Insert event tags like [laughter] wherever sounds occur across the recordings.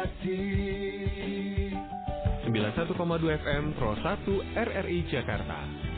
redaksi 91,2 FM Pro 1 RRI Jakarta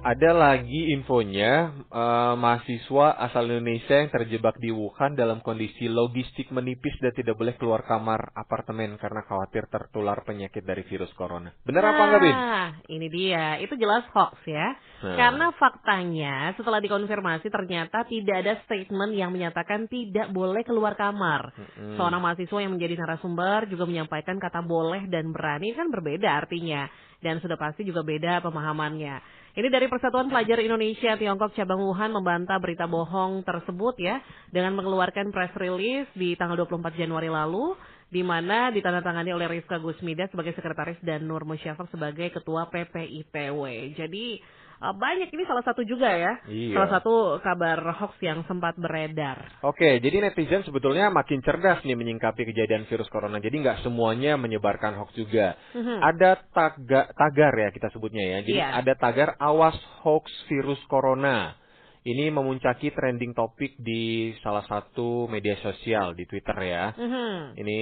Ada lagi infonya, eh, mahasiswa asal Indonesia yang terjebak di Wuhan dalam kondisi logistik menipis dan tidak boleh keluar kamar apartemen karena khawatir tertular penyakit dari virus corona. Benar apa enggak, Bin? Nah, ini dia. Itu jelas hoax ya. Nah. Karena faktanya setelah dikonfirmasi ternyata tidak ada statement yang menyatakan tidak boleh keluar kamar. Mm-mm. Seorang mahasiswa yang menjadi narasumber juga menyampaikan kata boleh dan berani kan berbeda artinya. Dan sudah pasti juga beda pemahamannya. Ini dari Persatuan Pelajar Indonesia Tiongkok Cabang Wuhan membantah berita bohong tersebut ya. Dengan mengeluarkan press release di tanggal 24 Januari lalu. Di mana ditandatangani oleh Rizka Gusmida sebagai sekretaris dan Nur Musyafak sebagai ketua PPITW. Jadi eh, banyak ini salah satu juga ya. Iya. Salah satu kabar hoax yang sempat beredar. Oke, jadi netizen sebetulnya makin cerdas nih menyingkapi kejadian virus corona. Jadi nggak semuanya menyebarkan hoax juga. Mhm. Ada taga, tagar ya kita sebutnya ya. Jadi Iya. ada tagar awas hoax virus corona. Ini memuncaki trending topik di salah satu media sosial di Twitter ya. Mhm. Ini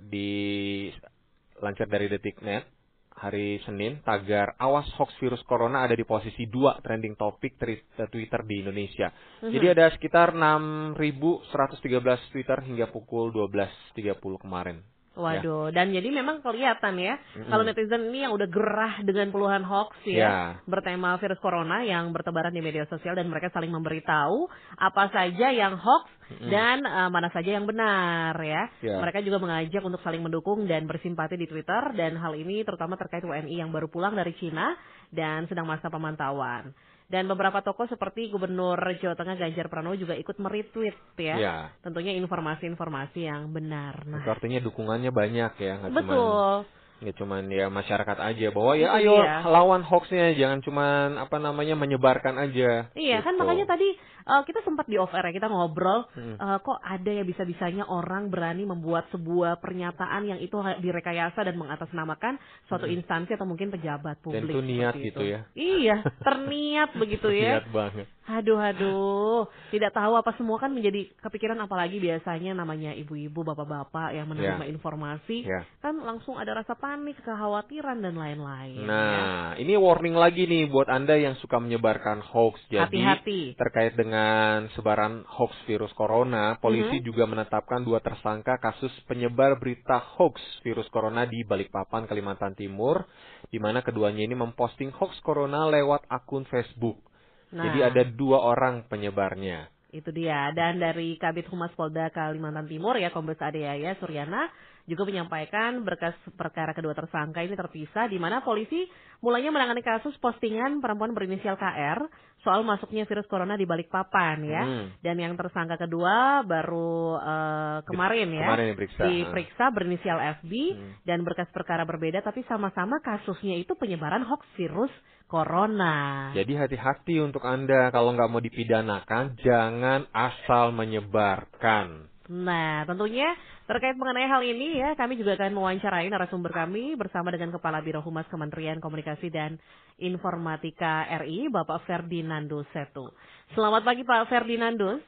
dilansir dari Detiknet hari Senin, tagar awas hoax virus corona ada di posisi 2 trending topik tri- Twitter di Indonesia. Mhm. Jadi ada sekitar 6.113 Twitter hingga pukul 12.30 kemarin. Waduh, dan jadi memang kelihatan ya, Mm-mm. kalau netizen ini yang udah gerah dengan puluhan hoax ya, Ya. bertema virus corona yang bertebaran di media sosial dan mereka saling memberitahu apa saja yang hoax Mm-mm. dan eh, mana saja yang benar ya. Ya. Mereka juga mengajak untuk saling mendukung dan bersimpati di Twitter dan hal ini terutama terkait WNI yang baru pulang dari Cina dan sedang masa pemantauan. Dan beberapa tokoh seperti Gubernur Jawa Tengah Ganjar Pranowo juga ikut meretweet ya. Ya. Tentunya informasi-informasi yang benar. Nah, Itu artinya dukungannya banyak ya, nggak cuman betul. Nggak cuman ya masyarakat aja bahwa ya ayo dia. lawan hoaxnya, jangan cuman apa namanya menyebarkan aja. Iya kan Gitu. makanya tadi eh, kita sempat di off air ya kita ngobrol Hmm. eh, kok ada ya bisa-bisanya orang berani membuat sebuah pernyataan yang itu direkayasa dan mengatasnamakan suatu Hmm. instansi atau mungkin pejabat publik. itu niat gitu itu. ya. Iya, terniat begitu [laughs] ya. Lihat banget. Aduh aduh, tidak tahu apa semua kan menjadi kepikiran apalagi biasanya namanya ibu-ibu, bapak-bapak yang menerima Ya. informasi Ya. kan langsung ada rasa panik, kekhawatiran dan lain-lain. ya. Nah, ini warning lagi nih buat Anda yang suka menyebarkan hoax. Jadi, Hati-hati. terkait dengan sebaran hoax virus corona, polisi Mhm. juga menetapkan dua tersangka kasus penyebar berita hoax virus corona di Balikpapan, Kalimantan Timur, di mana keduanya ini memposting hoax corona lewat akun Facebook. Nah. Jadi ada dua orang penyebarnya. Itu dia. Dan dari Kabit Humas Polda Kalimantan Timur ya Kombes Adeaya Suryana juga menyampaikan berkas perkara kedua tersangka ini terpisah di mana polisi mulanya menangani kasus postingan perempuan berinisial KR soal masuknya virus corona di Balikpapan ya. Hmm. Dan yang tersangka kedua baru eh, kemarin ya Kemarin diperiksa. diperiksa berinisial FB Hmm. dan berkas perkara berbeda tapi sama-sama kasusnya itu penyebaran hoax virus corona. Jadi hati-hati untuk Anda kalau nggak mau dipidanakan, jangan asal menyebarkan. Nah, tentunya terkait mengenai hal ini ya, kami juga akan mewawancarai narasumber kami bersama dengan Kepala Biro Humas Kementerian Komunikasi dan Informatika RI, Bapak Ferdinandus Setu. Selamat pagi Pak Ferdinandus.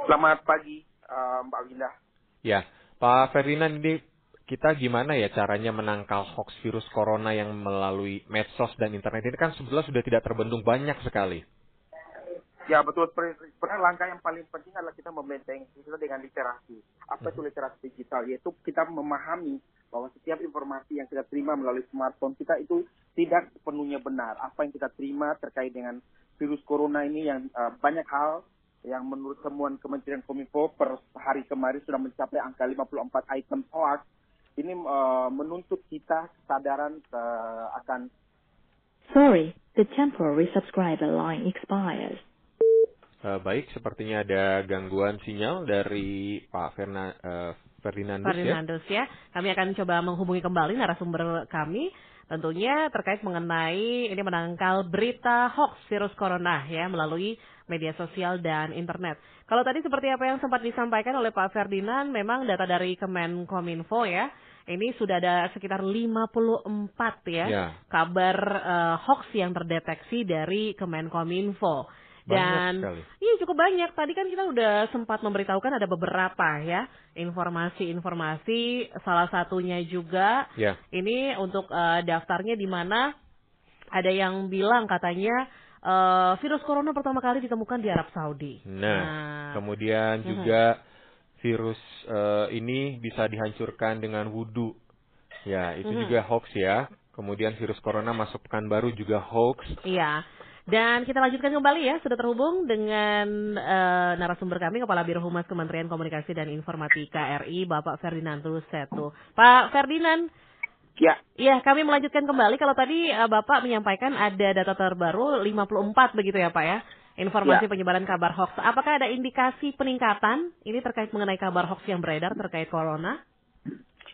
Selamat pagi, eh, Mbak Winda. Ya, Pak Ferdinand ini kita gimana ya caranya menangkal hoax virus corona yang melalui medsos dan internet ini kan sebetulnya sudah tidak terbendung banyak sekali. Ya betul, sebenarnya langkah yang paling penting adalah kita membentengi kita dengan literasi. Apa itu literasi digital? Yaitu kita memahami bahwa setiap informasi yang kita terima melalui smartphone kita itu tidak sepenuhnya benar. Apa yang kita terima terkait dengan virus corona ini yang eh, banyak hal yang menurut temuan Kementerian Kominfo per hari kemarin sudah mencapai angka 54 item hoax. Ini eh, menuntut kita kesadaran eh, akan Sorry, the temporary subscriber line expires. Eh, baik, sepertinya ada gangguan sinyal dari Pak Ferna, eh, Ferdinandus, ya. Ferdinandus ya. Kami akan coba menghubungi kembali narasumber kami tentunya terkait mengenai ini menangkal berita hoax virus corona ya melalui media sosial dan internet. Kalau tadi seperti apa yang sempat disampaikan oleh Pak Ferdinand, memang data dari Kemenkominfo ya, ini sudah ada sekitar 54 ya, Ya. kabar eh, hoax yang terdeteksi dari Kemenkominfo. Dan iya cukup banyak. Tadi kan kita udah sempat memberitahukan ada beberapa ya informasi-informasi. Salah satunya juga Ya. ini untuk eh, daftarnya di mana ada yang bilang katanya eh, virus corona pertama kali ditemukan di Arab Saudi. Nah, kemudian Mhm. juga virus eh, ini bisa dihancurkan dengan wudhu. Ya, itu Mhm. juga hoax ya. Kemudian virus corona masuk pekan baru juga hoax. Iya. Dan kita lanjutkan kembali ya, sudah terhubung dengan eh, narasumber kami, Kepala Biro Humas Kementerian Komunikasi dan Informatika RI, Bapak Ferdinand Setu. Pak Ferdinand, Ya, Iya, kami melanjutkan kembali. Kalau tadi eh, Bapak menyampaikan ada data terbaru 54 begitu ya Pak ya? Informasi Ya. penyebaran kabar hoax. Apakah ada indikasi peningkatan ini terkait mengenai kabar hoax yang beredar terkait corona?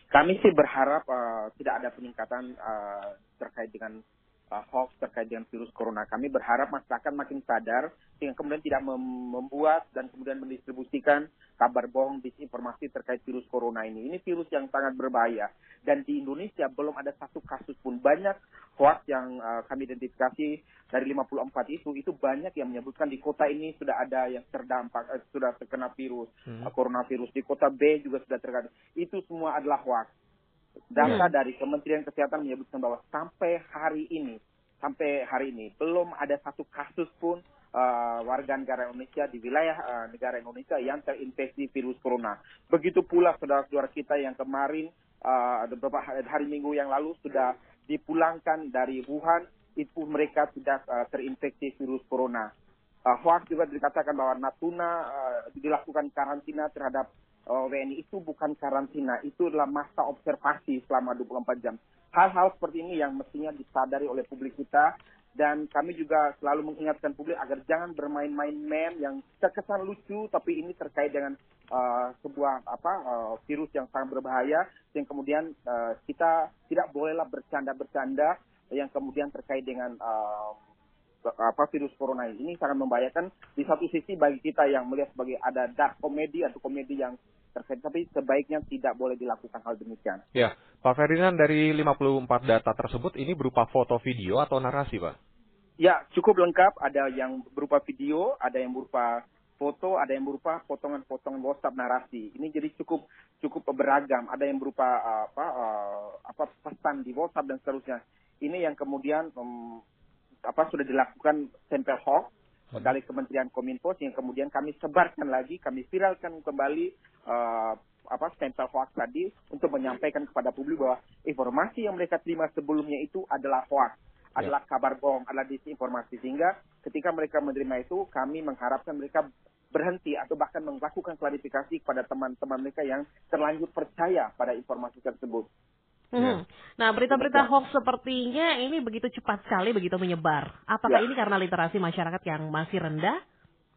kami sih berharap eh, tidak ada peningkatan eh, terkait dengan eh, hoax terkait dengan virus corona. Kami berharap masyarakat makin sadar sehingga kemudian tidak mem- membuat dan kemudian mendistribusikan kabar bohong, disinformasi terkait virus corona ini. Ini virus yang sangat berbahaya dan di Indonesia belum ada satu kasus pun banyak hoax yang eh, kami identifikasi dari 54 itu itu banyak yang menyebutkan di kota ini sudah ada yang terdampak eh, sudah terkena virus Hmm. eh, coronavirus di kota B juga sudah terkena itu semua adalah hoax data dari Kementerian Kesehatan menyebutkan bahwa sampai hari ini sampai hari ini belum ada satu kasus pun eh, warga negara Indonesia di wilayah eh, negara Indonesia yang terinfeksi virus corona. Begitu pula saudara-saudara kita yang kemarin ada beberapa hari, hari Minggu yang lalu sudah dipulangkan dari Wuhan itu mereka tidak eh, terinfeksi virus corona. Uh, hoax juga dikatakan bahwa Natuna eh, dilakukan karantina terhadap WNI itu bukan karantina, itu adalah masa observasi selama 24 jam. Hal-hal seperti ini yang mestinya disadari oleh publik kita dan kami juga selalu mengingatkan publik agar jangan bermain-main meme yang terkesan lucu tapi ini terkait dengan eh, sebuah apa eh, virus yang sangat berbahaya yang kemudian eh, kita tidak bolehlah bercanda-bercanda yang kemudian terkait dengan eh, apa virus corona ini sangat membahayakan di satu sisi bagi kita yang melihat sebagai ada dark komedi atau komedi yang terkait tapi sebaiknya tidak boleh dilakukan hal demikian. Ya, Pak Ferdinand dari 54 data tersebut ini berupa foto, video atau narasi, Pak? Ya, cukup lengkap. Ada yang berupa video, ada yang berupa foto, ada yang berupa potongan-potongan WhatsApp narasi. Ini jadi cukup cukup beragam. Ada yang berupa uh, apa uh, apa pesan di WhatsApp dan seterusnya. Ini yang kemudian um, apa sudah dilakukan stempel hoax dari Kementerian Kominfo yang kemudian kami sebarkan lagi, kami viralkan kembali uh, apa stempel hoax tadi untuk menyampaikan kepada publik bahwa informasi yang mereka terima sebelumnya itu adalah hoax, adalah kabar bohong, adalah disinformasi. Sehingga ketika mereka menerima itu kami mengharapkan mereka berhenti atau bahkan melakukan klarifikasi kepada teman-teman mereka yang terlanjur percaya pada informasi tersebut. Mhm. Nah, berita-berita hoax sepertinya ini begitu cepat sekali begitu menyebar. Apakah Ya. ini karena literasi masyarakat yang masih rendah?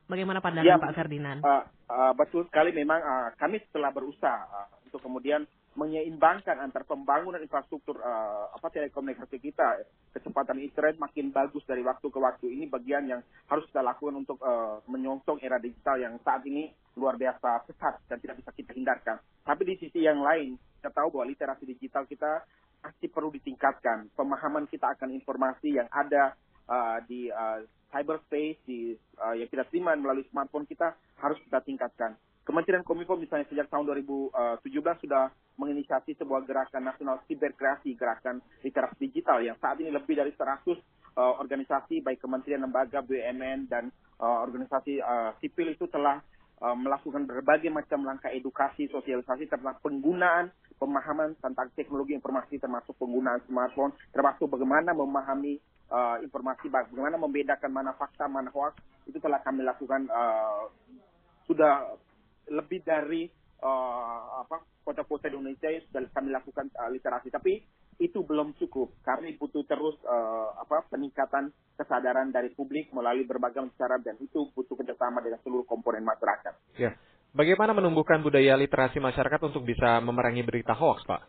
Bagaimana pandangan Ya, Pak Ferdinand? Uh, uh, betul sekali memang uh, kami setelah berusaha uh, untuk kemudian menyeimbangkan antar pembangunan infrastruktur uh, apa telekomunikasi kita kecepatan internet makin bagus dari waktu ke waktu ini bagian yang harus kita lakukan untuk uh, menyongsong era digital yang saat ini luar biasa pesat dan tidak bisa kita hindarkan. Tapi di sisi yang lain kita tahu bahwa literasi digital kita masih perlu ditingkatkan. Pemahaman kita akan informasi yang ada uh, di uh, cyberspace di uh, yang kita terima melalui smartphone kita harus kita tingkatkan. Kementerian Kominfo misalnya sejak tahun 2017 sudah menginisiasi sebuah gerakan nasional siberkreasi, gerakan literasi digital yang saat ini lebih dari 100 uh, organisasi baik kementerian, lembaga, BUMN dan uh, organisasi uh, sipil itu telah uh, melakukan berbagai macam langkah edukasi, sosialisasi tentang penggunaan pemahaman tentang teknologi informasi termasuk penggunaan smartphone, termasuk bagaimana memahami uh, informasi, bagaimana membedakan mana fakta, mana hoax, itu telah kami lakukan uh, sudah lebih dari uh, apa kota-kota di Indonesia sudah kami lakukan uh, literasi, tapi itu belum cukup. Kami butuh terus uh, apa peningkatan kesadaran dari publik melalui berbagai cara dan itu butuh kerjasama dengan seluruh komponen masyarakat. Ya. Bagaimana menumbuhkan budaya literasi masyarakat untuk bisa memerangi berita hoax, Pak?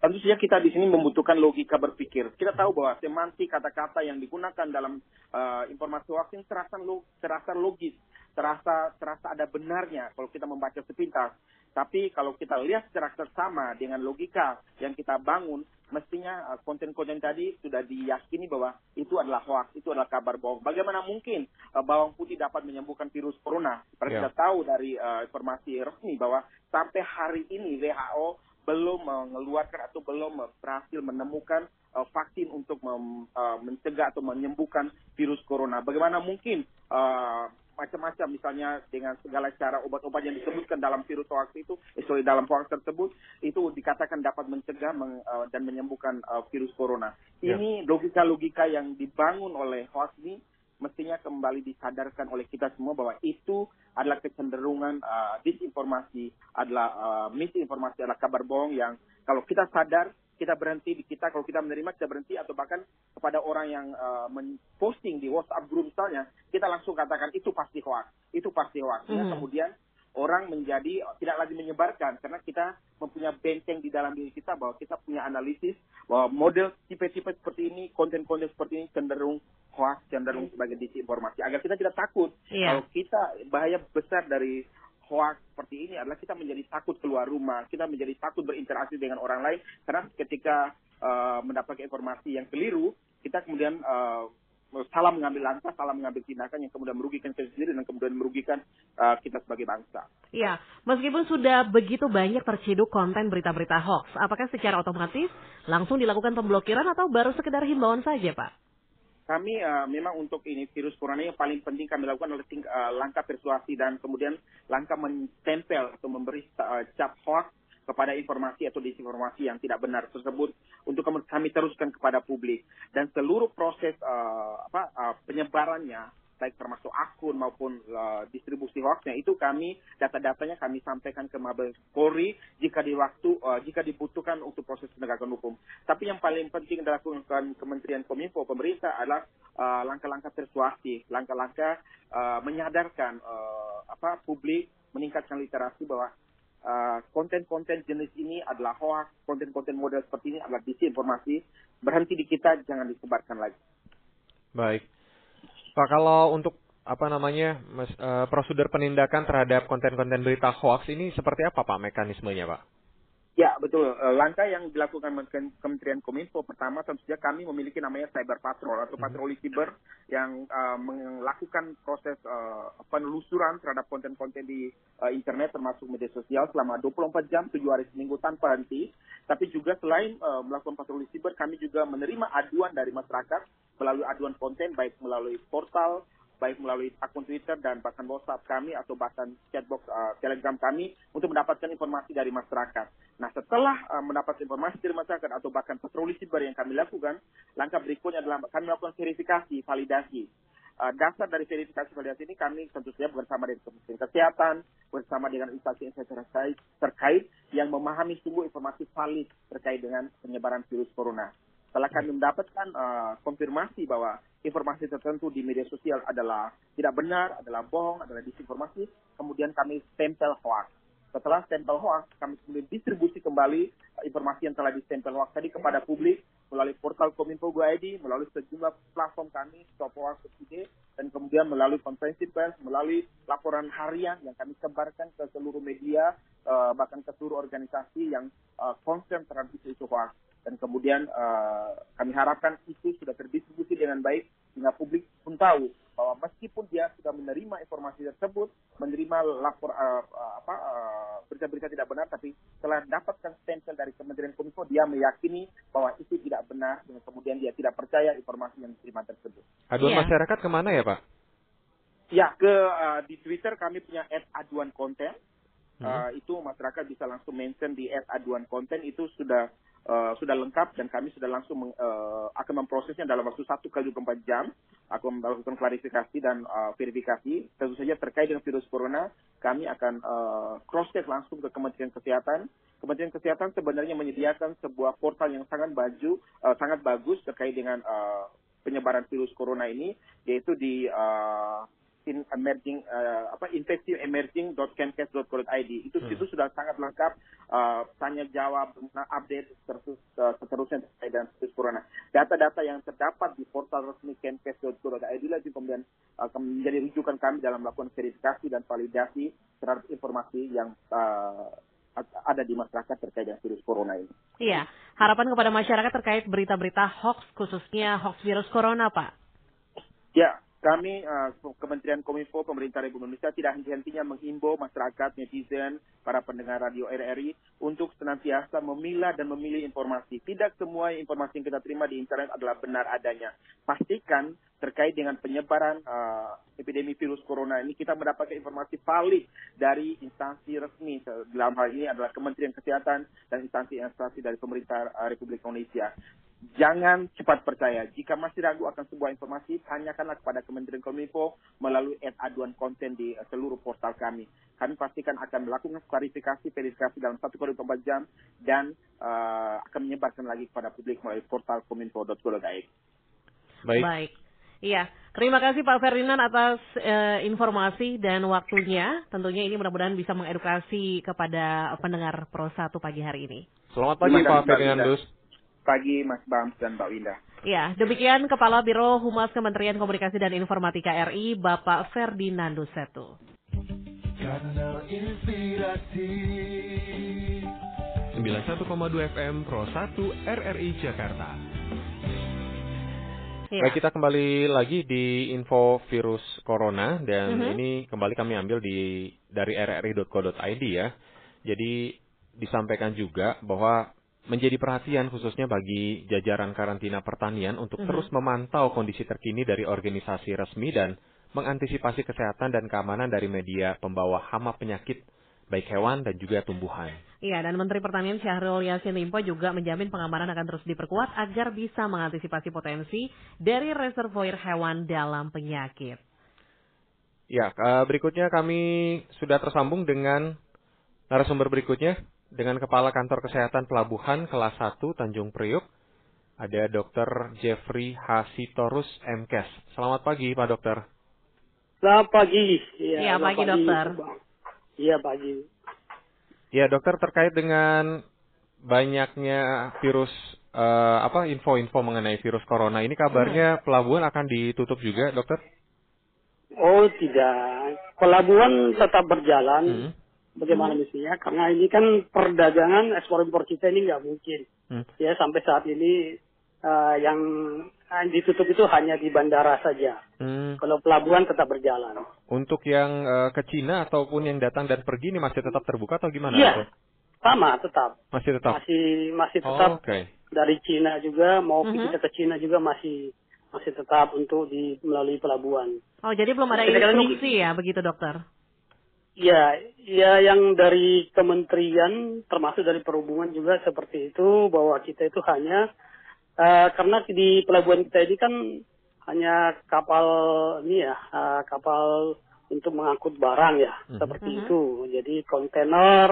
Tentu saja kita di sini membutuhkan logika berpikir. Kita tahu bahwa semantik kata-kata yang digunakan dalam uh, informasi hoax ini terasa, lo- terasa logis. terasa terasa ada benarnya kalau kita membaca sepintas. Tapi kalau kita lihat secara seksama dengan logika yang kita bangun, mestinya uh, konten-konten tadi sudah diyakini bahwa itu adalah hoax, itu adalah kabar bohong. Bagaimana mungkin uh, bawang putih dapat menyembuhkan virus corona? Karena Ya. kita tahu dari uh, informasi resmi bahwa sampai hari ini WHO belum mengeluarkan atau belum berhasil menemukan uh, vaksin untuk mem- uh, mencegah atau menyembuhkan virus corona. Bagaimana mungkin uh, macam-macam misalnya dengan segala cara obat-obat yang disebutkan dalam virus hoax itu, eh, sorry, dalam hoax tersebut itu dikatakan dapat mencegah meng- uh, dan menyembuhkan uh, virus corona. Ya. Ini logika-logika yang dibangun oleh hoax ini mestinya kembali disadarkan oleh kita semua bahwa itu adalah kecenderungan uh, disinformasi, adalah uh, misinformasi, adalah kabar bohong yang kalau kita sadar kita berhenti di kita kalau kita menerima kita berhenti atau bahkan kepada orang yang uh, posting di WhatsApp group misalnya kita langsung katakan itu pasti hoax itu pasti hoax Ya, Mhm. kemudian orang menjadi uh, tidak lagi menyebarkan karena kita mempunyai benteng di dalam diri kita bahwa kita punya analisis bahwa model tipe-tipe seperti ini konten-konten seperti ini cenderung hoax cenderung sebagai disinformasi agar kita tidak takut Iya. kalau kita bahaya besar dari hoax seperti ini adalah kita menjadi takut keluar rumah, kita menjadi takut berinteraksi dengan orang lain karena ketika uh, mendapatkan informasi yang keliru, kita kemudian uh, salah mengambil langkah, salah mengambil tindakan yang kemudian merugikan kita sendiri dan kemudian merugikan uh, kita sebagai bangsa. Iya, meskipun sudah begitu banyak terciduk konten berita-berita hoax, apakah secara otomatis langsung dilakukan pemblokiran atau baru sekedar himbauan saja, Pak? Kami uh, memang untuk ini virus corona yang paling penting kami lakukan adalah ting- uh, langkah persuasi dan kemudian langkah mentempel atau memberi uh, cap hoax kepada informasi atau disinformasi yang tidak benar tersebut untuk kami, kami teruskan kepada publik. Dan seluruh proses uh, apa uh, penyebarannya baik termasuk akun maupun uh, distribusi hoaxnya itu kami data-datanya kami sampaikan ke Mabes Polri jika di waktu uh, jika dibutuhkan untuk proses penegakan hukum. Tapi yang paling penting dilakukan Kementerian Kominfo pemerintah adalah uh, langkah-langkah persuasif, langkah-langkah uh, menyadarkan uh, apa publik meningkatkan literasi bahwa uh, konten-konten jenis ini adalah hoax, konten-konten model seperti ini adalah disinformasi. Berhenti di kita, jangan disebarkan lagi. Baik. Pak, kalau untuk apa namanya mas, eh, prosedur penindakan terhadap konten-konten berita hoax ini seperti apa Pak mekanismenya Pak? Ya, betul. Eh, Langkah yang dilakukan Kemen- Kementerian Kominfo pertama tentu saja kami memiliki namanya cyber patrol atau patroli siber yang eh, melakukan proses eh, penelusuran terhadap konten-konten di eh, internet termasuk media sosial selama 24 jam 7 hari seminggu tanpa henti. Tapi juga selain eh, melakukan patroli siber, kami juga menerima aduan dari masyarakat melalui aduan konten baik melalui portal baik melalui akun Twitter dan bahkan WhatsApp kami atau bahkan chatbox uh, Telegram kami untuk mendapatkan informasi dari masyarakat. Nah, setelah uh, mendapat informasi dari masyarakat atau bahkan patroli siber yang kami lakukan, langkah berikutnya adalah kami melakukan verifikasi, validasi. Uh, dasar dari verifikasi validasi ini kami tentu saja bersama dengan Kementerian Kesehatan, bersama dengan instansi-instansi terkait, terkait yang memahami sungguh informasi valid terkait dengan penyebaran virus corona. Setelah kami mendapatkan uh, konfirmasi bahwa informasi tertentu di media sosial adalah tidak benar, adalah bohong, adalah disinformasi, kemudian kami stempel hoax. Setelah stempel hoax, kami kemudian distribusi kembali uh, informasi yang telah distempel hoax tadi kepada publik melalui portal Kominfo ID, melalui sejumlah platform kami, Stop Hoax ID, dan kemudian melalui konferensi pers, melalui laporan harian yang kami sebarkan ke seluruh media, uh, bahkan ke seluruh organisasi yang uh, concern terhadap isu-isu hoax dan kemudian uh, kami harapkan itu sudah terdistribusi dengan baik sehingga publik pun tahu bahwa meskipun dia sudah menerima informasi tersebut, menerima lapor uh, uh, apa uh, berita-berita tidak benar, tapi setelah dapatkan stempel dari Kementerian Kominfo, dia meyakini bahwa itu tidak benar dan kemudian dia tidak percaya informasi yang diterima tersebut. Aduan Iya. masyarakat ke mana ya Pak? Ya, ke uh, di Twitter kami punya ad aduan konten. Hmm. Uh, itu masyarakat bisa langsung mention di ad aduan konten itu sudah uh, sudah lengkap dan kami sudah langsung meng- uh, akan memprosesnya dalam waktu satu kali 24 jam. Akan melakukan klarifikasi dan uh, verifikasi. Tentu saja terkait dengan virus corona kami akan uh, cross check langsung ke Kementerian Kesehatan. Kementerian Kesehatan sebenarnya menyediakan sebuah portal yang sangat baju uh, sangat bagus terkait dengan uh, penyebaran virus corona ini yaitu di uh, in emerging uh, apa infeksi emerging.kemenkes.go.id itu Hmm. situ sudah sangat lengkap uh, tanya jawab nah, update terus uh, seterusnya terkait dengan virus corona data-data yang terdapat di portal resmi kemenkes.go.id lah itu kemudian akan menjadi rujukan kami dalam melakukan verifikasi dan validasi terhadap informasi yang uh, ada di masyarakat terkait dengan virus corona ini. Iya, harapan kepada masyarakat terkait berita-berita hoax khususnya hoax virus corona, Pak. Ya, kami uh, Kementerian Kominfo Pemerintah Republik Indonesia tidak henti-hentinya menghimbau masyarakat, netizen, para pendengar radio RRI untuk senantiasa memilah dan memilih informasi. Tidak semua informasi yang kita terima di internet adalah benar adanya. Pastikan terkait dengan penyebaran uh, epidemi virus corona ini kita mendapatkan informasi valid dari instansi resmi dalam hal ini adalah Kementerian Kesehatan dan instansi-instansi dari pemerintah uh, Republik Indonesia. Jangan cepat percaya. Jika masih ragu akan sebuah informasi, tanyakanlah kepada Kementerian Kominfo melalui ad aduan konten di uh, seluruh portal kami. Kami pastikan akan melakukan klarifikasi, verifikasi dalam satu kali 24 jam dan uh, akan menyebarkan lagi kepada publik melalui portal kominfo.go.id. Baik. Baik. Iya, terima kasih Pak Ferdinand atas uh, informasi dan waktunya. Tentunya ini mudah-mudahan bisa mengedukasi kepada pendengar Pro 1 pagi hari ini. Selamat pagi Pak Ferdinandus pagi Mas Bams dan Mbak Winda. Ya, demikian Kepala Biro Humas Kementerian Komunikasi dan Informatika RI, Bapak Ferdinando Setu. Kanal Inspirasi 91,2 FM Pro 1 RRI Jakarta. Ya. Baik, kita kembali lagi di info virus corona dan mm -hmm. ini kembali kami ambil di dari rri.co.id ya. Jadi disampaikan juga bahwa menjadi perhatian khususnya bagi jajaran karantina pertanian untuk mm -hmm. terus memantau kondisi terkini dari organisasi resmi dan mengantisipasi kesehatan dan keamanan dari media pembawa hama penyakit baik hewan dan juga tumbuhan. Iya, dan Menteri Pertanian Syahrul Yassin Limpo juga menjamin pengamanan akan terus diperkuat agar bisa mengantisipasi potensi dari reservoir hewan dalam penyakit. Ya, eh, berikutnya kami sudah tersambung dengan narasumber berikutnya dengan Kepala Kantor Kesehatan Pelabuhan kelas 1 Tanjung Priuk. Ada Dr. Jeffrey Hasitorus MKes. Selamat pagi Pak Dokter. Selamat pagi. Iya, ya, pagi, pagi dokter. Iya pagi. Ya dokter terkait dengan banyaknya virus uh, apa info-info mengenai virus corona ini kabarnya hmm. pelabuhan akan ditutup juga dokter? Oh tidak, pelabuhan tetap berjalan. Hmm bagaimana hmm. mestinya karena ini kan perdagangan ekspor impor kita ini nggak mungkin hmm. ya sampai saat ini uh, yang ditutup itu hanya di bandara saja hmm. kalau pelabuhan tetap berjalan untuk yang uh, ke Cina ataupun yang datang dan pergi ini masih tetap terbuka atau gimana Iya sama tetap masih tetap masih masih tetap oh, okay. dari Cina juga mau mm -hmm. kita ke Cina juga masih masih tetap untuk di melalui pelabuhan oh jadi belum ada instruksi ya begitu dokter Ya, ya yang dari kementerian termasuk dari perhubungan juga seperti itu bahwa kita itu hanya uh, karena di pelabuhan kita ini kan hanya kapal ini ya uh, kapal untuk mengangkut barang ya hmm. seperti hmm. itu. Jadi kontainer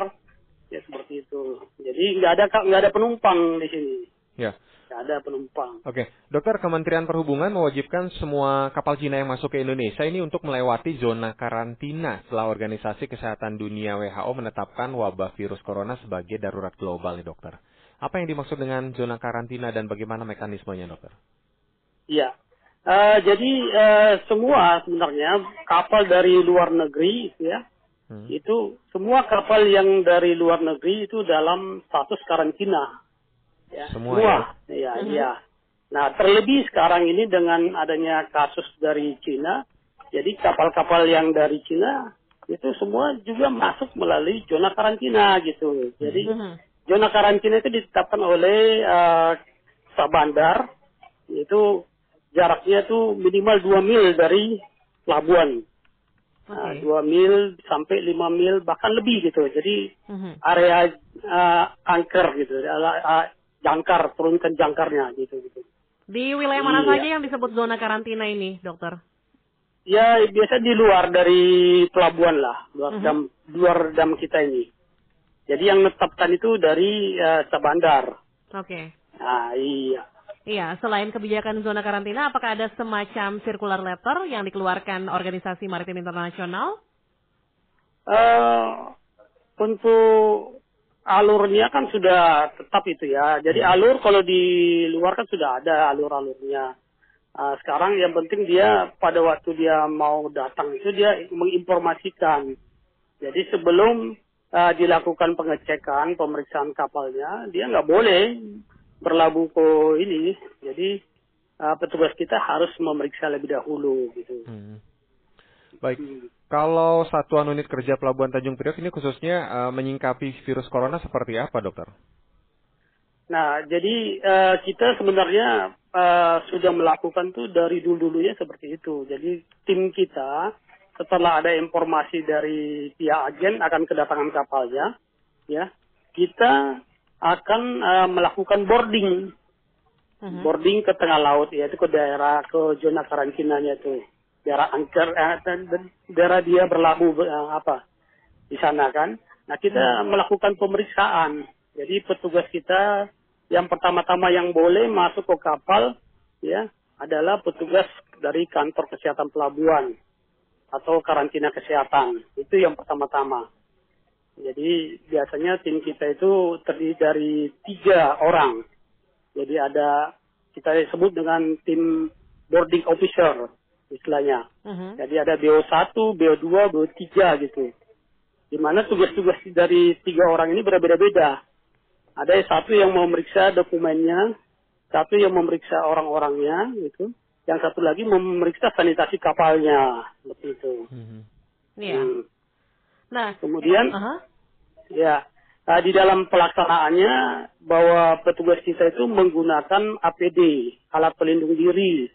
ya seperti itu. Jadi nggak ada nggak ada penumpang di sini. Ya ada penumpang. Oke, dokter Kementerian Perhubungan mewajibkan semua kapal Cina yang masuk ke Indonesia ini untuk melewati zona karantina setelah Organisasi Kesehatan Dunia WHO menetapkan wabah virus corona sebagai darurat global nih dokter. Apa yang dimaksud dengan zona karantina dan bagaimana mekanismenya dokter? Iya, uh, jadi uh, semua sebenarnya kapal dari luar negeri ya, hmm. itu semua kapal yang dari luar negeri itu dalam status karantina Ya. Semua, Semua. ya. Iya, mm-hmm. iya. Nah, terlebih sekarang ini dengan adanya kasus dari Cina, jadi kapal-kapal yang dari Cina itu semua juga masuk melalui zona karantina gitu. Jadi mm-hmm. zona karantina itu ditetapkan oleh uh, Sabandar, itu jaraknya itu minimal 2 mil dari pelabuhan. Nah, dua okay. mil sampai lima mil bahkan lebih gitu. Jadi mm-hmm. area uh, angker gitu, uh, jangkar, turunkan jangkarnya gitu gitu. Di wilayah mana iya. saja yang disebut zona karantina ini, dokter? Ya biasa di luar dari pelabuhan lah, luar uh mhm. dam luar dam kita ini. Jadi yang menetapkan itu dari uh, Sabandar. Oke. Okay. Nah iya. Iya, selain kebijakan zona karantina, apakah ada semacam circular letter yang dikeluarkan Organisasi Maritim Internasional? Uh, untuk alurnya kan sudah tetap itu ya. Jadi hmm. alur kalau di luar kan sudah ada alur-alurnya. Ah, sekarang yang penting dia pada waktu dia mau datang itu dia menginformasikan. Jadi sebelum ah, dilakukan pengecekan, pemeriksaan kapalnya, dia nggak boleh berlabuh ke ini. Jadi ah, petugas kita harus memeriksa lebih dahulu gitu. Hmm. Baik, kalau Satuan Unit Kerja Pelabuhan Tanjung Priok ini khususnya eh, menyingkapi virus corona seperti apa, dokter? Nah, jadi eh, kita sebenarnya eh, sudah melakukan tuh dari dulu-dulunya seperti itu. Jadi tim kita setelah ada informasi dari pihak agen akan kedatangan kapalnya, ya, kita akan eh, melakukan boarding, Mhm. boarding ke tengah laut, yaitu ke daerah ke zona karantinanya itu, daerah angker, eh, daerah dia berlabuh eh, apa di sana kan. Nah, kita melakukan pemeriksaan. Jadi petugas kita yang pertama-tama yang boleh masuk ke kapal ya adalah petugas dari kantor kesehatan pelabuhan atau karantina kesehatan. Itu yang pertama-tama. Jadi biasanya tim kita itu terdiri dari tiga orang. Jadi ada kita sebut dengan tim boarding officer istilahnya. Mhm. Jadi ada BO1, BO2, BO3 gitu. Di mana tugas-tugas dari tiga orang ini berbeda-beda. Ada yang satu yang memeriksa dokumennya, satu yang memeriksa orang-orangnya gitu. Yang satu lagi memeriksa sanitasi kapalnya, seperti itu. Iya. Hmm. Nah, Kemudian aha. Ya, uh, di dalam pelaksanaannya bahwa petugas kita itu menggunakan APD, alat pelindung diri.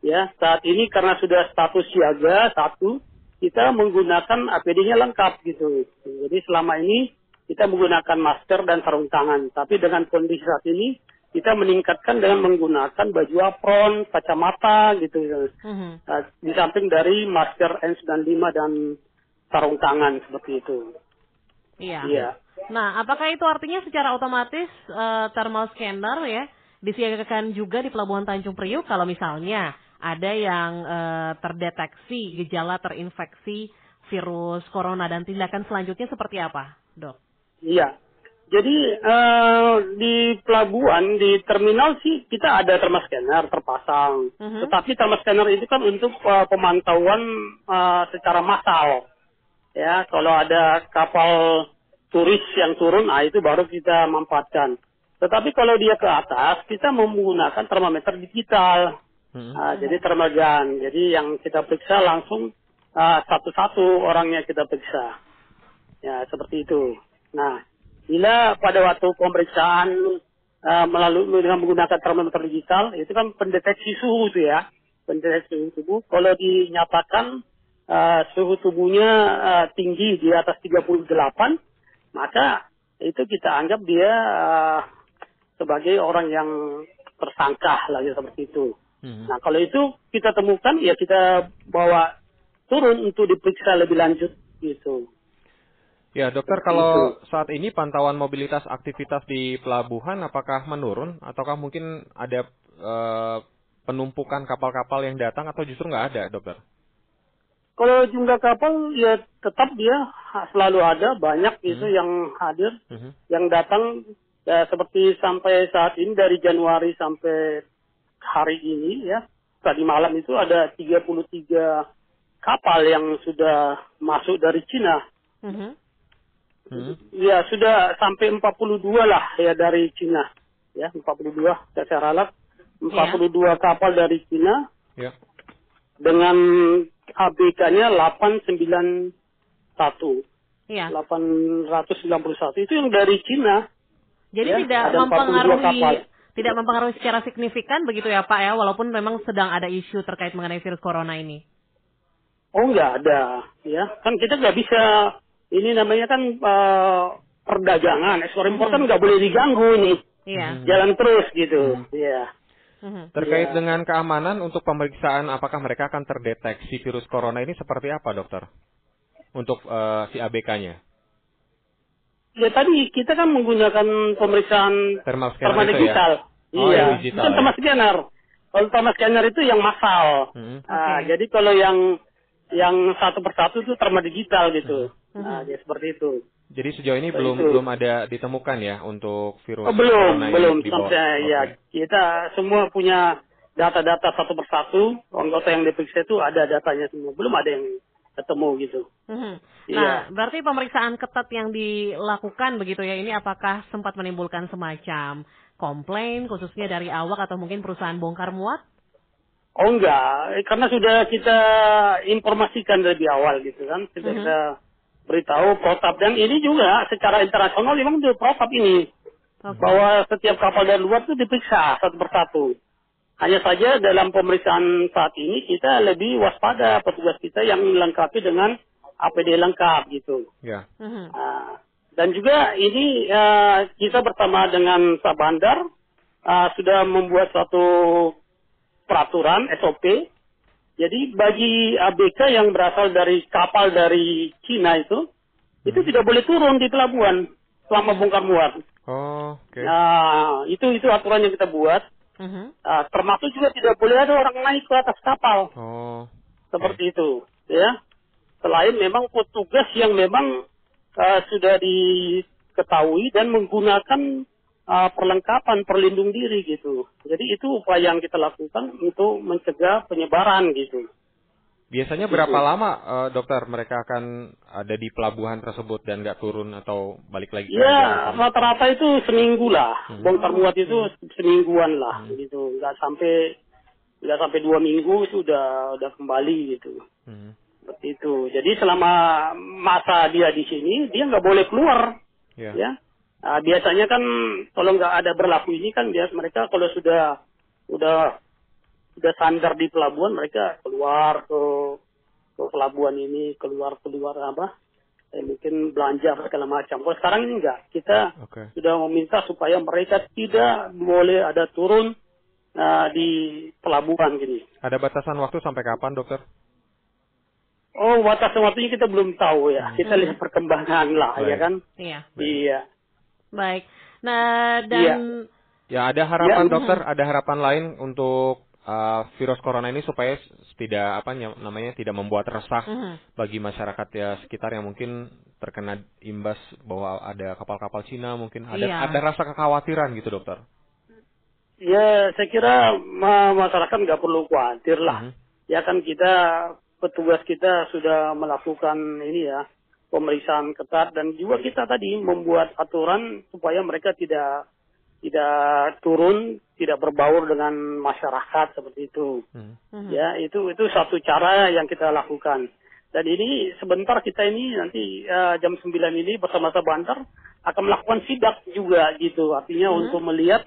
Ya, saat ini karena sudah status siaga satu, kita menggunakan APD-nya lengkap gitu. Jadi selama ini kita menggunakan masker dan sarung tangan, tapi dengan kondisi saat ini kita meningkatkan dengan menggunakan baju apron, kacamata gitu. Mhm. Uh, di samping dari masker N95 dan sarung tangan seperti itu. Iya. Iya. Nah, apakah itu artinya secara otomatis eh, thermal scanner ya disiagakan juga di Pelabuhan Tanjung Priuk kalau misalnya ada yang eh, terdeteksi gejala terinfeksi virus corona dan tindakan selanjutnya seperti apa, dok? Iya. Jadi eh, di pelabuhan di terminal sih kita ada thermal scanner terpasang. Mhm. Tetapi thermal scanner itu kan untuk eh, pemantauan eh, secara massal. Ya, kalau ada kapal turis yang turun, nah itu baru kita manfaatkan. Tetapi kalau dia ke atas, kita menggunakan termometer digital. Ah, jadi thermal gun. Jadi yang kita periksa langsung ah, satu-satu orangnya kita periksa. Ya, seperti itu. Nah, bila pada waktu pemeriksaan ah, melalui dengan menggunakan termometer digital, itu kan pendeteksi suhu itu ya. Pendeteksi suhu tubuh. Kalau dinyatakan ah, suhu tubuhnya ah, tinggi di atas 38, maka itu kita anggap dia ah, sebagai orang yang tersangka lagi seperti itu. Mhm. Nah, kalau itu kita temukan, ya kita bawa turun untuk diperiksa lebih lanjut gitu. Ya, dokter, kalau saat ini pantauan mobilitas aktivitas di pelabuhan apakah menurun ataukah mungkin ada eh, penumpukan kapal-kapal yang datang atau justru nggak ada, dokter? Kalau jumlah kapal ya tetap dia selalu ada, banyak itu Hmm. yang hadir, Mhm. yang datang ya seperti sampai saat ini dari Januari sampai hari ini ya. Tadi malam itu ada 33 kapal yang sudah masuk dari Cina. Mhm. Mhm. Ya, sudah sampai 42 lah ya dari Cina. Ya, 42 saya ralat. 42 kapal dari Cina Ya. dengan ABK-nya 891. Iya. 891 itu yang dari Cina. Jadi Ya, tidak ada 42 mempengaruhi kapal. Tidak mempengaruhi secara signifikan begitu ya Pak ya, walaupun memang sedang ada isu terkait mengenai virus corona ini. Oh, nggak ada. Ya, kan kita nggak bisa ini namanya kan eh, perdagangan, ekspor impor kan nggak boleh diganggu ini. Iya. Jalan terus gitu. Iya. Mhm. Terkait Ya. dengan keamanan untuk pemeriksaan apakah mereka akan terdeteksi virus corona ini seperti apa, dokter? Untuk eh, si ABK-nya? Ya tadi kita kan menggunakan pemeriksaan Thermal scanner thermal itu digital. ya? Oh, iya. digital, Bukan ya. thermal scanner. Kalau thermal scanner itu yang massal. Mhm. Ah, Oke. jadi kalau yang yang satu persatu itu thermal digital gitu. Mhm. Nah, ya seperti itu. Jadi sejauh ini belum itu. belum ada ditemukan ya untuk virus Oh, belum, corona ini belum sampai ya Oke. kita semua punya data-data satu persatu anggota yang diperiksa itu ada datanya semua. Belum ada yang ketemu gitu. Mhm. Iya. Nah, berarti pemeriksaan ketat yang dilakukan begitu ya ini apakah sempat menimbulkan semacam komplain khususnya dari awak atau mungkin perusahaan bongkar muat? Oh enggak, eh, karena sudah kita informasikan lebih awal gitu kan, sudah Mhm. kita beritahu protap dan ini juga secara internasional memang itu protap ini Oke. bahwa setiap kapal dari luar itu diperiksa satu persatu. Hanya saja dalam pemeriksaan saat ini kita lebih waspada petugas kita yang melengkapi dengan APD lengkap gitu. Ya. Ah, dan juga ini eh, kita bersama dengan Sabandar ah, sudah membuat suatu peraturan SOP. Jadi bagi ABK yang berasal dari kapal dari Cina itu, itu tidak boleh turun di pelabuhan selama bongkar muat. Oh, oke. Nah, itu itu aturan yang kita buat. Ah, termasuk juga tidak boleh ada orang naik ke atas kapal. Oh, seperti itu ya. Selain memang petugas yang memang uh, sudah diketahui dan menggunakan uh, perlengkapan perlindung diri gitu. Jadi itu upaya yang kita lakukan untuk mencegah penyebaran gitu biasanya berapa lama eh, dokter mereka akan ada di pelabuhan tersebut dan nggak turun atau balik lagi? ya daratan? rata-rata itu seminggu lah Hmm. bongkar muat itu semingguan lah gitu nggak sampai nggak sampai dua minggu itu udah udah kembali gitu Hmm. seperti itu jadi selama masa dia di sini dia nggak boleh keluar Ya. ya. Nah, biasanya kan kalau nggak ada berlaku ini kan bias mereka kalau sudah udah sudah sandar di pelabuhan mereka keluar ke ke pelabuhan ini keluar keluar apa eh, mungkin belanja segala macam. Kalau sekarang ini enggak kita Oke. sudah meminta supaya mereka tidak boleh ada turun nah, di pelabuhan gini. Ada batasan waktu sampai kapan dokter? Oh, batasan waktunya kita belum tahu ya. Kita lihat perkembangan lah, Baik. ya kan? Iya. Iya. Baik. Nah, dan Ya ada harapan Ya. dokter, ada harapan lain untuk uh, virus corona ini supaya tidak apa ny- namanya tidak membuat resah Mhm. bagi masyarakat ya sekitar yang mungkin terkena imbas bahwa ada kapal-kapal Cina mungkin ada Iya. ada rasa kekhawatiran gitu dokter. Ya, saya kira ma- masyarakat nggak perlu khawatir lah. Mhm. Ya kan kita petugas kita sudah melakukan ini ya pemeriksaan ketat dan juga kita tadi membuat aturan supaya mereka tidak tidak turun, tidak berbaur dengan masyarakat seperti itu. Mhm. Mhm. Ya, itu itu satu cara yang kita lakukan. Dan ini sebentar kita ini nanti eh, jam 9 ini bersama Bantar akan melakukan sidak juga gitu. Artinya Mhm. untuk melihat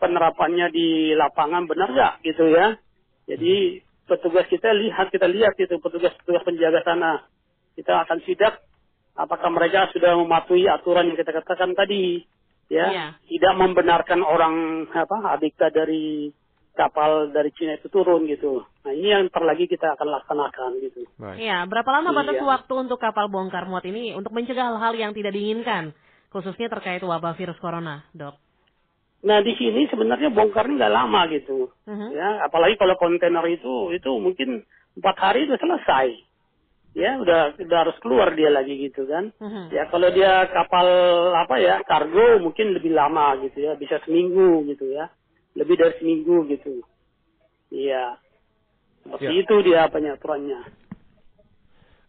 penerapannya di lapangan benar nggak gitu ya. Jadi petugas kita lihat kita lihat itu petugas-petugas penjaga sana. Kita akan sidak apakah mereka sudah mematuhi aturan yang kita katakan tadi ya Iya. tidak membenarkan orang apa ABK dari kapal dari Cina itu turun gitu. Nah ini yang ntar lagi kita akan laksanakan gitu. Iya, berapa lama batas Iya. waktu untuk kapal bongkar muat ini untuk mencegah hal-hal yang tidak diinginkan, khususnya terkait wabah virus corona, dok? Nah di sini sebenarnya bongkarnya nggak lama gitu. Mhm. Ya apalagi kalau kontainer itu itu mungkin empat hari udah selesai. Ya udah udah harus keluar dia lagi gitu kan. Mhm. Ya kalau dia kapal apa ya kargo mungkin lebih lama gitu ya bisa seminggu gitu ya lebih dari seminggu gitu. Iya seperti Ya. itu dia penyaturannya.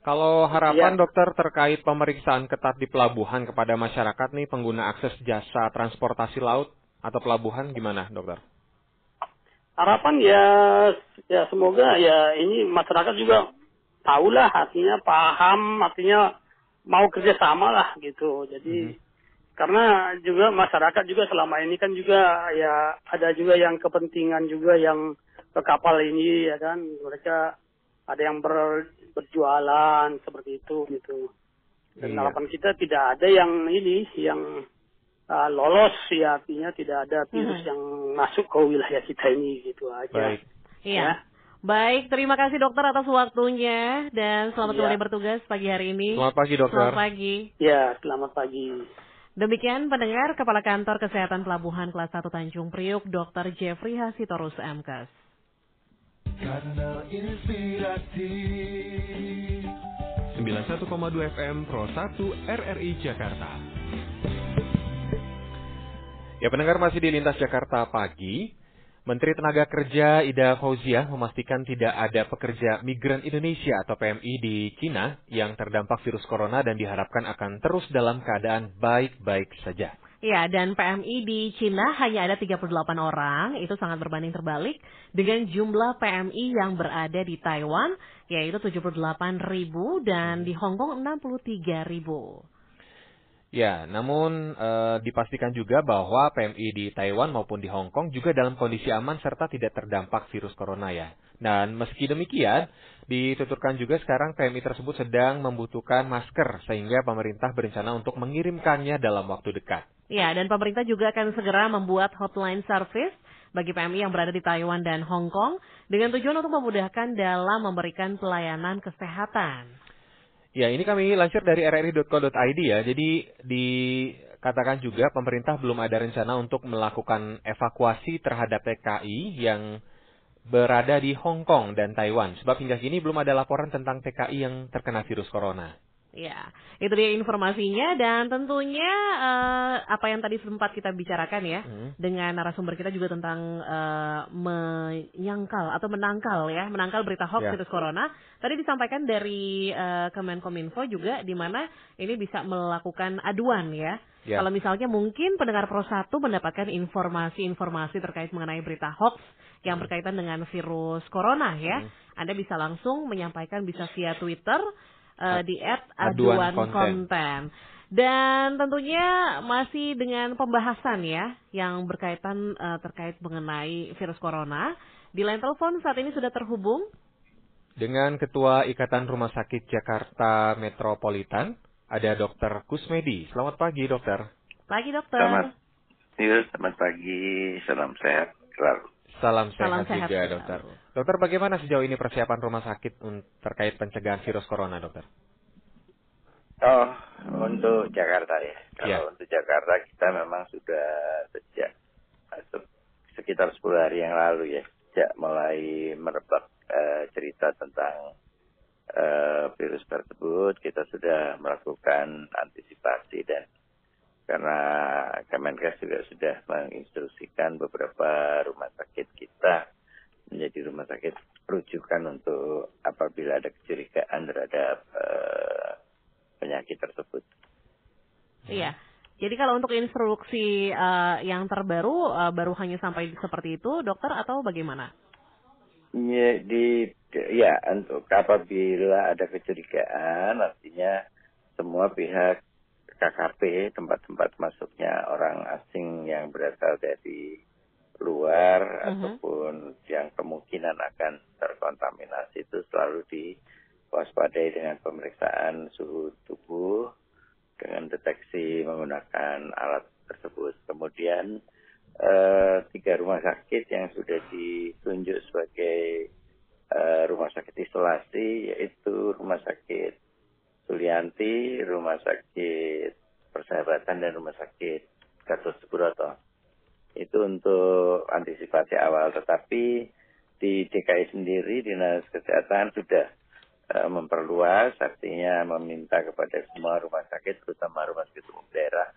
Kalau harapan Iya. dokter terkait pemeriksaan ketat di pelabuhan kepada masyarakat nih pengguna akses jasa transportasi laut atau pelabuhan gimana dokter? harapan ya ya semoga ya ini masyarakat juga tahulah artinya paham artinya mau kerjasama lah gitu jadi karena juga masyarakat juga selama ini kan juga ya ada juga yang kepentingan juga yang ke kapal ini ya kan mereka ada yang ber, berjualan seperti itu gitu dan Iya. harapan kita tidak ada yang ini yang uh, lolos ya artinya tidak ada virus Mhm. yang masuk ke wilayah kita ini gitu aja. Baik. Iya. Ya. Baik, terima kasih dokter atas waktunya dan selamat kembali bertugas pagi hari ini. Selamat pagi dokter. Selamat pagi. Ya, selamat pagi. Demikian pendengar Kepala Kantor Kesehatan Pelabuhan Kelas 1 Tanjung Priuk, Dr. Jeffrey Hasitorus MKes. Kanal Inspirasi 91,2 FM Pro 1 RRI Jakarta. Ya pendengar masih di Lintas Jakarta pagi. Menteri Tenaga Kerja Ida Fauziah memastikan tidak ada pekerja migran Indonesia atau PMI di Cina yang terdampak virus corona dan diharapkan akan terus dalam keadaan baik-baik saja. Ya, dan PMI di Cina hanya ada 38 orang, itu sangat berbanding terbalik dengan jumlah PMI yang berada di Taiwan, yaitu 78 ribu dan di Hong Kong 63 ribu. Ya, namun e, dipastikan juga bahwa PMI di Taiwan maupun di Hong Kong juga dalam kondisi aman serta tidak terdampak virus corona ya. Dan meski demikian, dituturkan juga sekarang PMI tersebut sedang membutuhkan masker sehingga pemerintah berencana untuk mengirimkannya dalam waktu dekat. Ya, dan pemerintah juga akan segera membuat hotline service bagi PMI yang berada di Taiwan dan Hong Kong dengan tujuan untuk memudahkan dalam memberikan pelayanan kesehatan. Ya, ini kami lansir dari rri.co.id ya. Jadi dikatakan juga pemerintah belum ada rencana untuk melakukan evakuasi terhadap TKI yang berada di Hong Kong dan Taiwan. Sebab hingga kini belum ada laporan tentang TKI yang terkena virus corona. Ya, itu dia informasinya dan tentunya uh, apa yang tadi sempat kita bicarakan ya hmm. dengan narasumber kita juga tentang uh, menyangkal atau menangkal ya, menangkal berita hoax ya. virus corona. Tadi disampaikan dari uh, Kemenkominfo juga di mana ini bisa melakukan aduan ya. ya. Kalau misalnya mungkin pendengar Pro 1 mendapatkan informasi-informasi terkait mengenai berita hoax yang hmm. berkaitan dengan virus corona ya, hmm. Anda bisa langsung menyampaikan bisa via Twitter uh, di at aduan, konten. konten. Dan tentunya masih dengan pembahasan ya yang berkaitan uh, terkait mengenai virus corona. Di line telepon saat ini sudah terhubung dengan Ketua Ikatan Rumah Sakit Jakarta Metropolitan, ada Dokter Kusmedi. Selamat pagi, Dokter. Pagi, Dokter. Selamat, ya, selamat pagi. Salam sehat selalu. Salam sehat, Salam sehat juga, sehat. dokter. Dokter, bagaimana sejauh ini persiapan rumah sakit terkait pencegahan virus corona, dokter? Oh, untuk Jakarta ya. Kalau ya. untuk Jakarta kita memang sudah sejak sekitar 10 hari yang lalu ya, sejak mulai merebak uh, cerita tentang uh, virus tersebut, kita sudah melakukan antisipasi dan karena Kemenkes juga sudah menginstruksikan beberapa rumah sakit kita menjadi rumah sakit rujukan untuk apabila ada kecurigaan terhadap uh, penyakit tersebut. Iya. Jadi kalau untuk instruksi uh, yang terbaru uh, baru hanya sampai seperti itu, dokter atau bagaimana? Ya, di ya untuk apabila ada kecurigaan, artinya semua pihak KKP tempat-tempat masuknya orang asing yang berasal dari luar uh-huh. ataupun yang kemungkinan akan terkontaminasi itu selalu diwaspadai dengan pemeriksaan suhu tubuh dengan deteksi menggunakan alat tersebut. Kemudian eh, tiga rumah sakit yang sudah ditunjuk sebagai eh, rumah sakit isolasi yaitu rumah sakit Sulianti, Rumah Sakit Persahabatan dan Rumah Sakit Gatot Subroto. Itu untuk antisipasi awal. Tetapi di DKI sendiri Dinas Kesehatan sudah uh, memperluas, artinya meminta kepada semua rumah sakit, terutama rumah sakit umum daerah,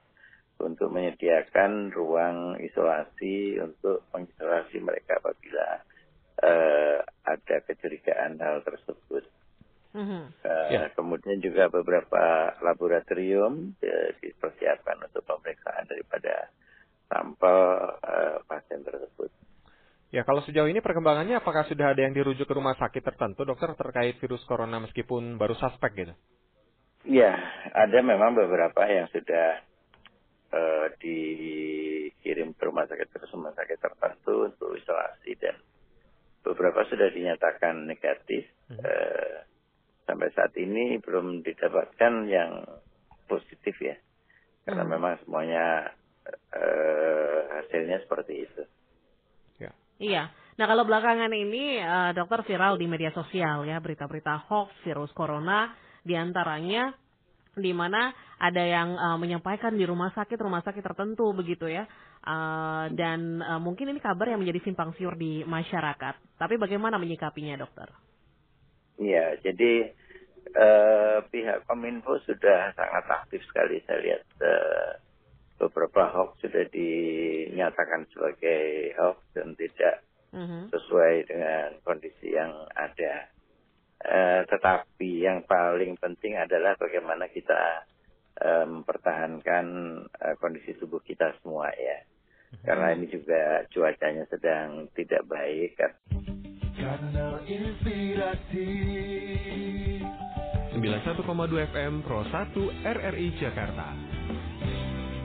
untuk menyediakan ruang isolasi untuk mengisolasi mereka apabila uh, ada kecurigaan hal tersebut. Mm-hmm. Uh, ya. Kemudian juga beberapa laboratorium uh, dipersiapkan untuk pemeriksaan daripada sampel uh, pasien tersebut. Ya, kalau sejauh ini perkembangannya apakah sudah ada yang dirujuk ke rumah sakit tertentu, dokter, terkait virus corona meskipun baru suspek gitu? Ya, ada memang beberapa yang sudah uh, dikirim ke rumah sakit ke rumah sakit tertentu untuk isolasi dan beberapa sudah dinyatakan negatif. Hmm. Uh, sampai saat ini belum didapatkan yang positif ya. Karena hmm. memang semuanya uh, hasilnya seperti itu. Ya. Iya. Nah kalau belakangan ini uh, dokter viral di media sosial ya berita-berita hoax virus corona di antaranya di mana ada yang uh, menyampaikan di rumah sakit rumah sakit tertentu begitu ya uh, dan uh, mungkin ini kabar yang menjadi simpang siur di masyarakat. Tapi bagaimana menyikapinya dokter? Iya, jadi eh, pihak Kominfo sudah sangat aktif sekali saya lihat eh, beberapa hoax sudah dinyatakan sebagai hoax dan tidak Mhm. sesuai dengan kondisi yang ada. Eh, tetapi yang paling penting adalah bagaimana kita eh, mempertahankan eh, kondisi tubuh kita semua ya. Karena ini juga cuacanya sedang tidak baik. kan. 91,2 FM Pro 1 RRI Jakarta.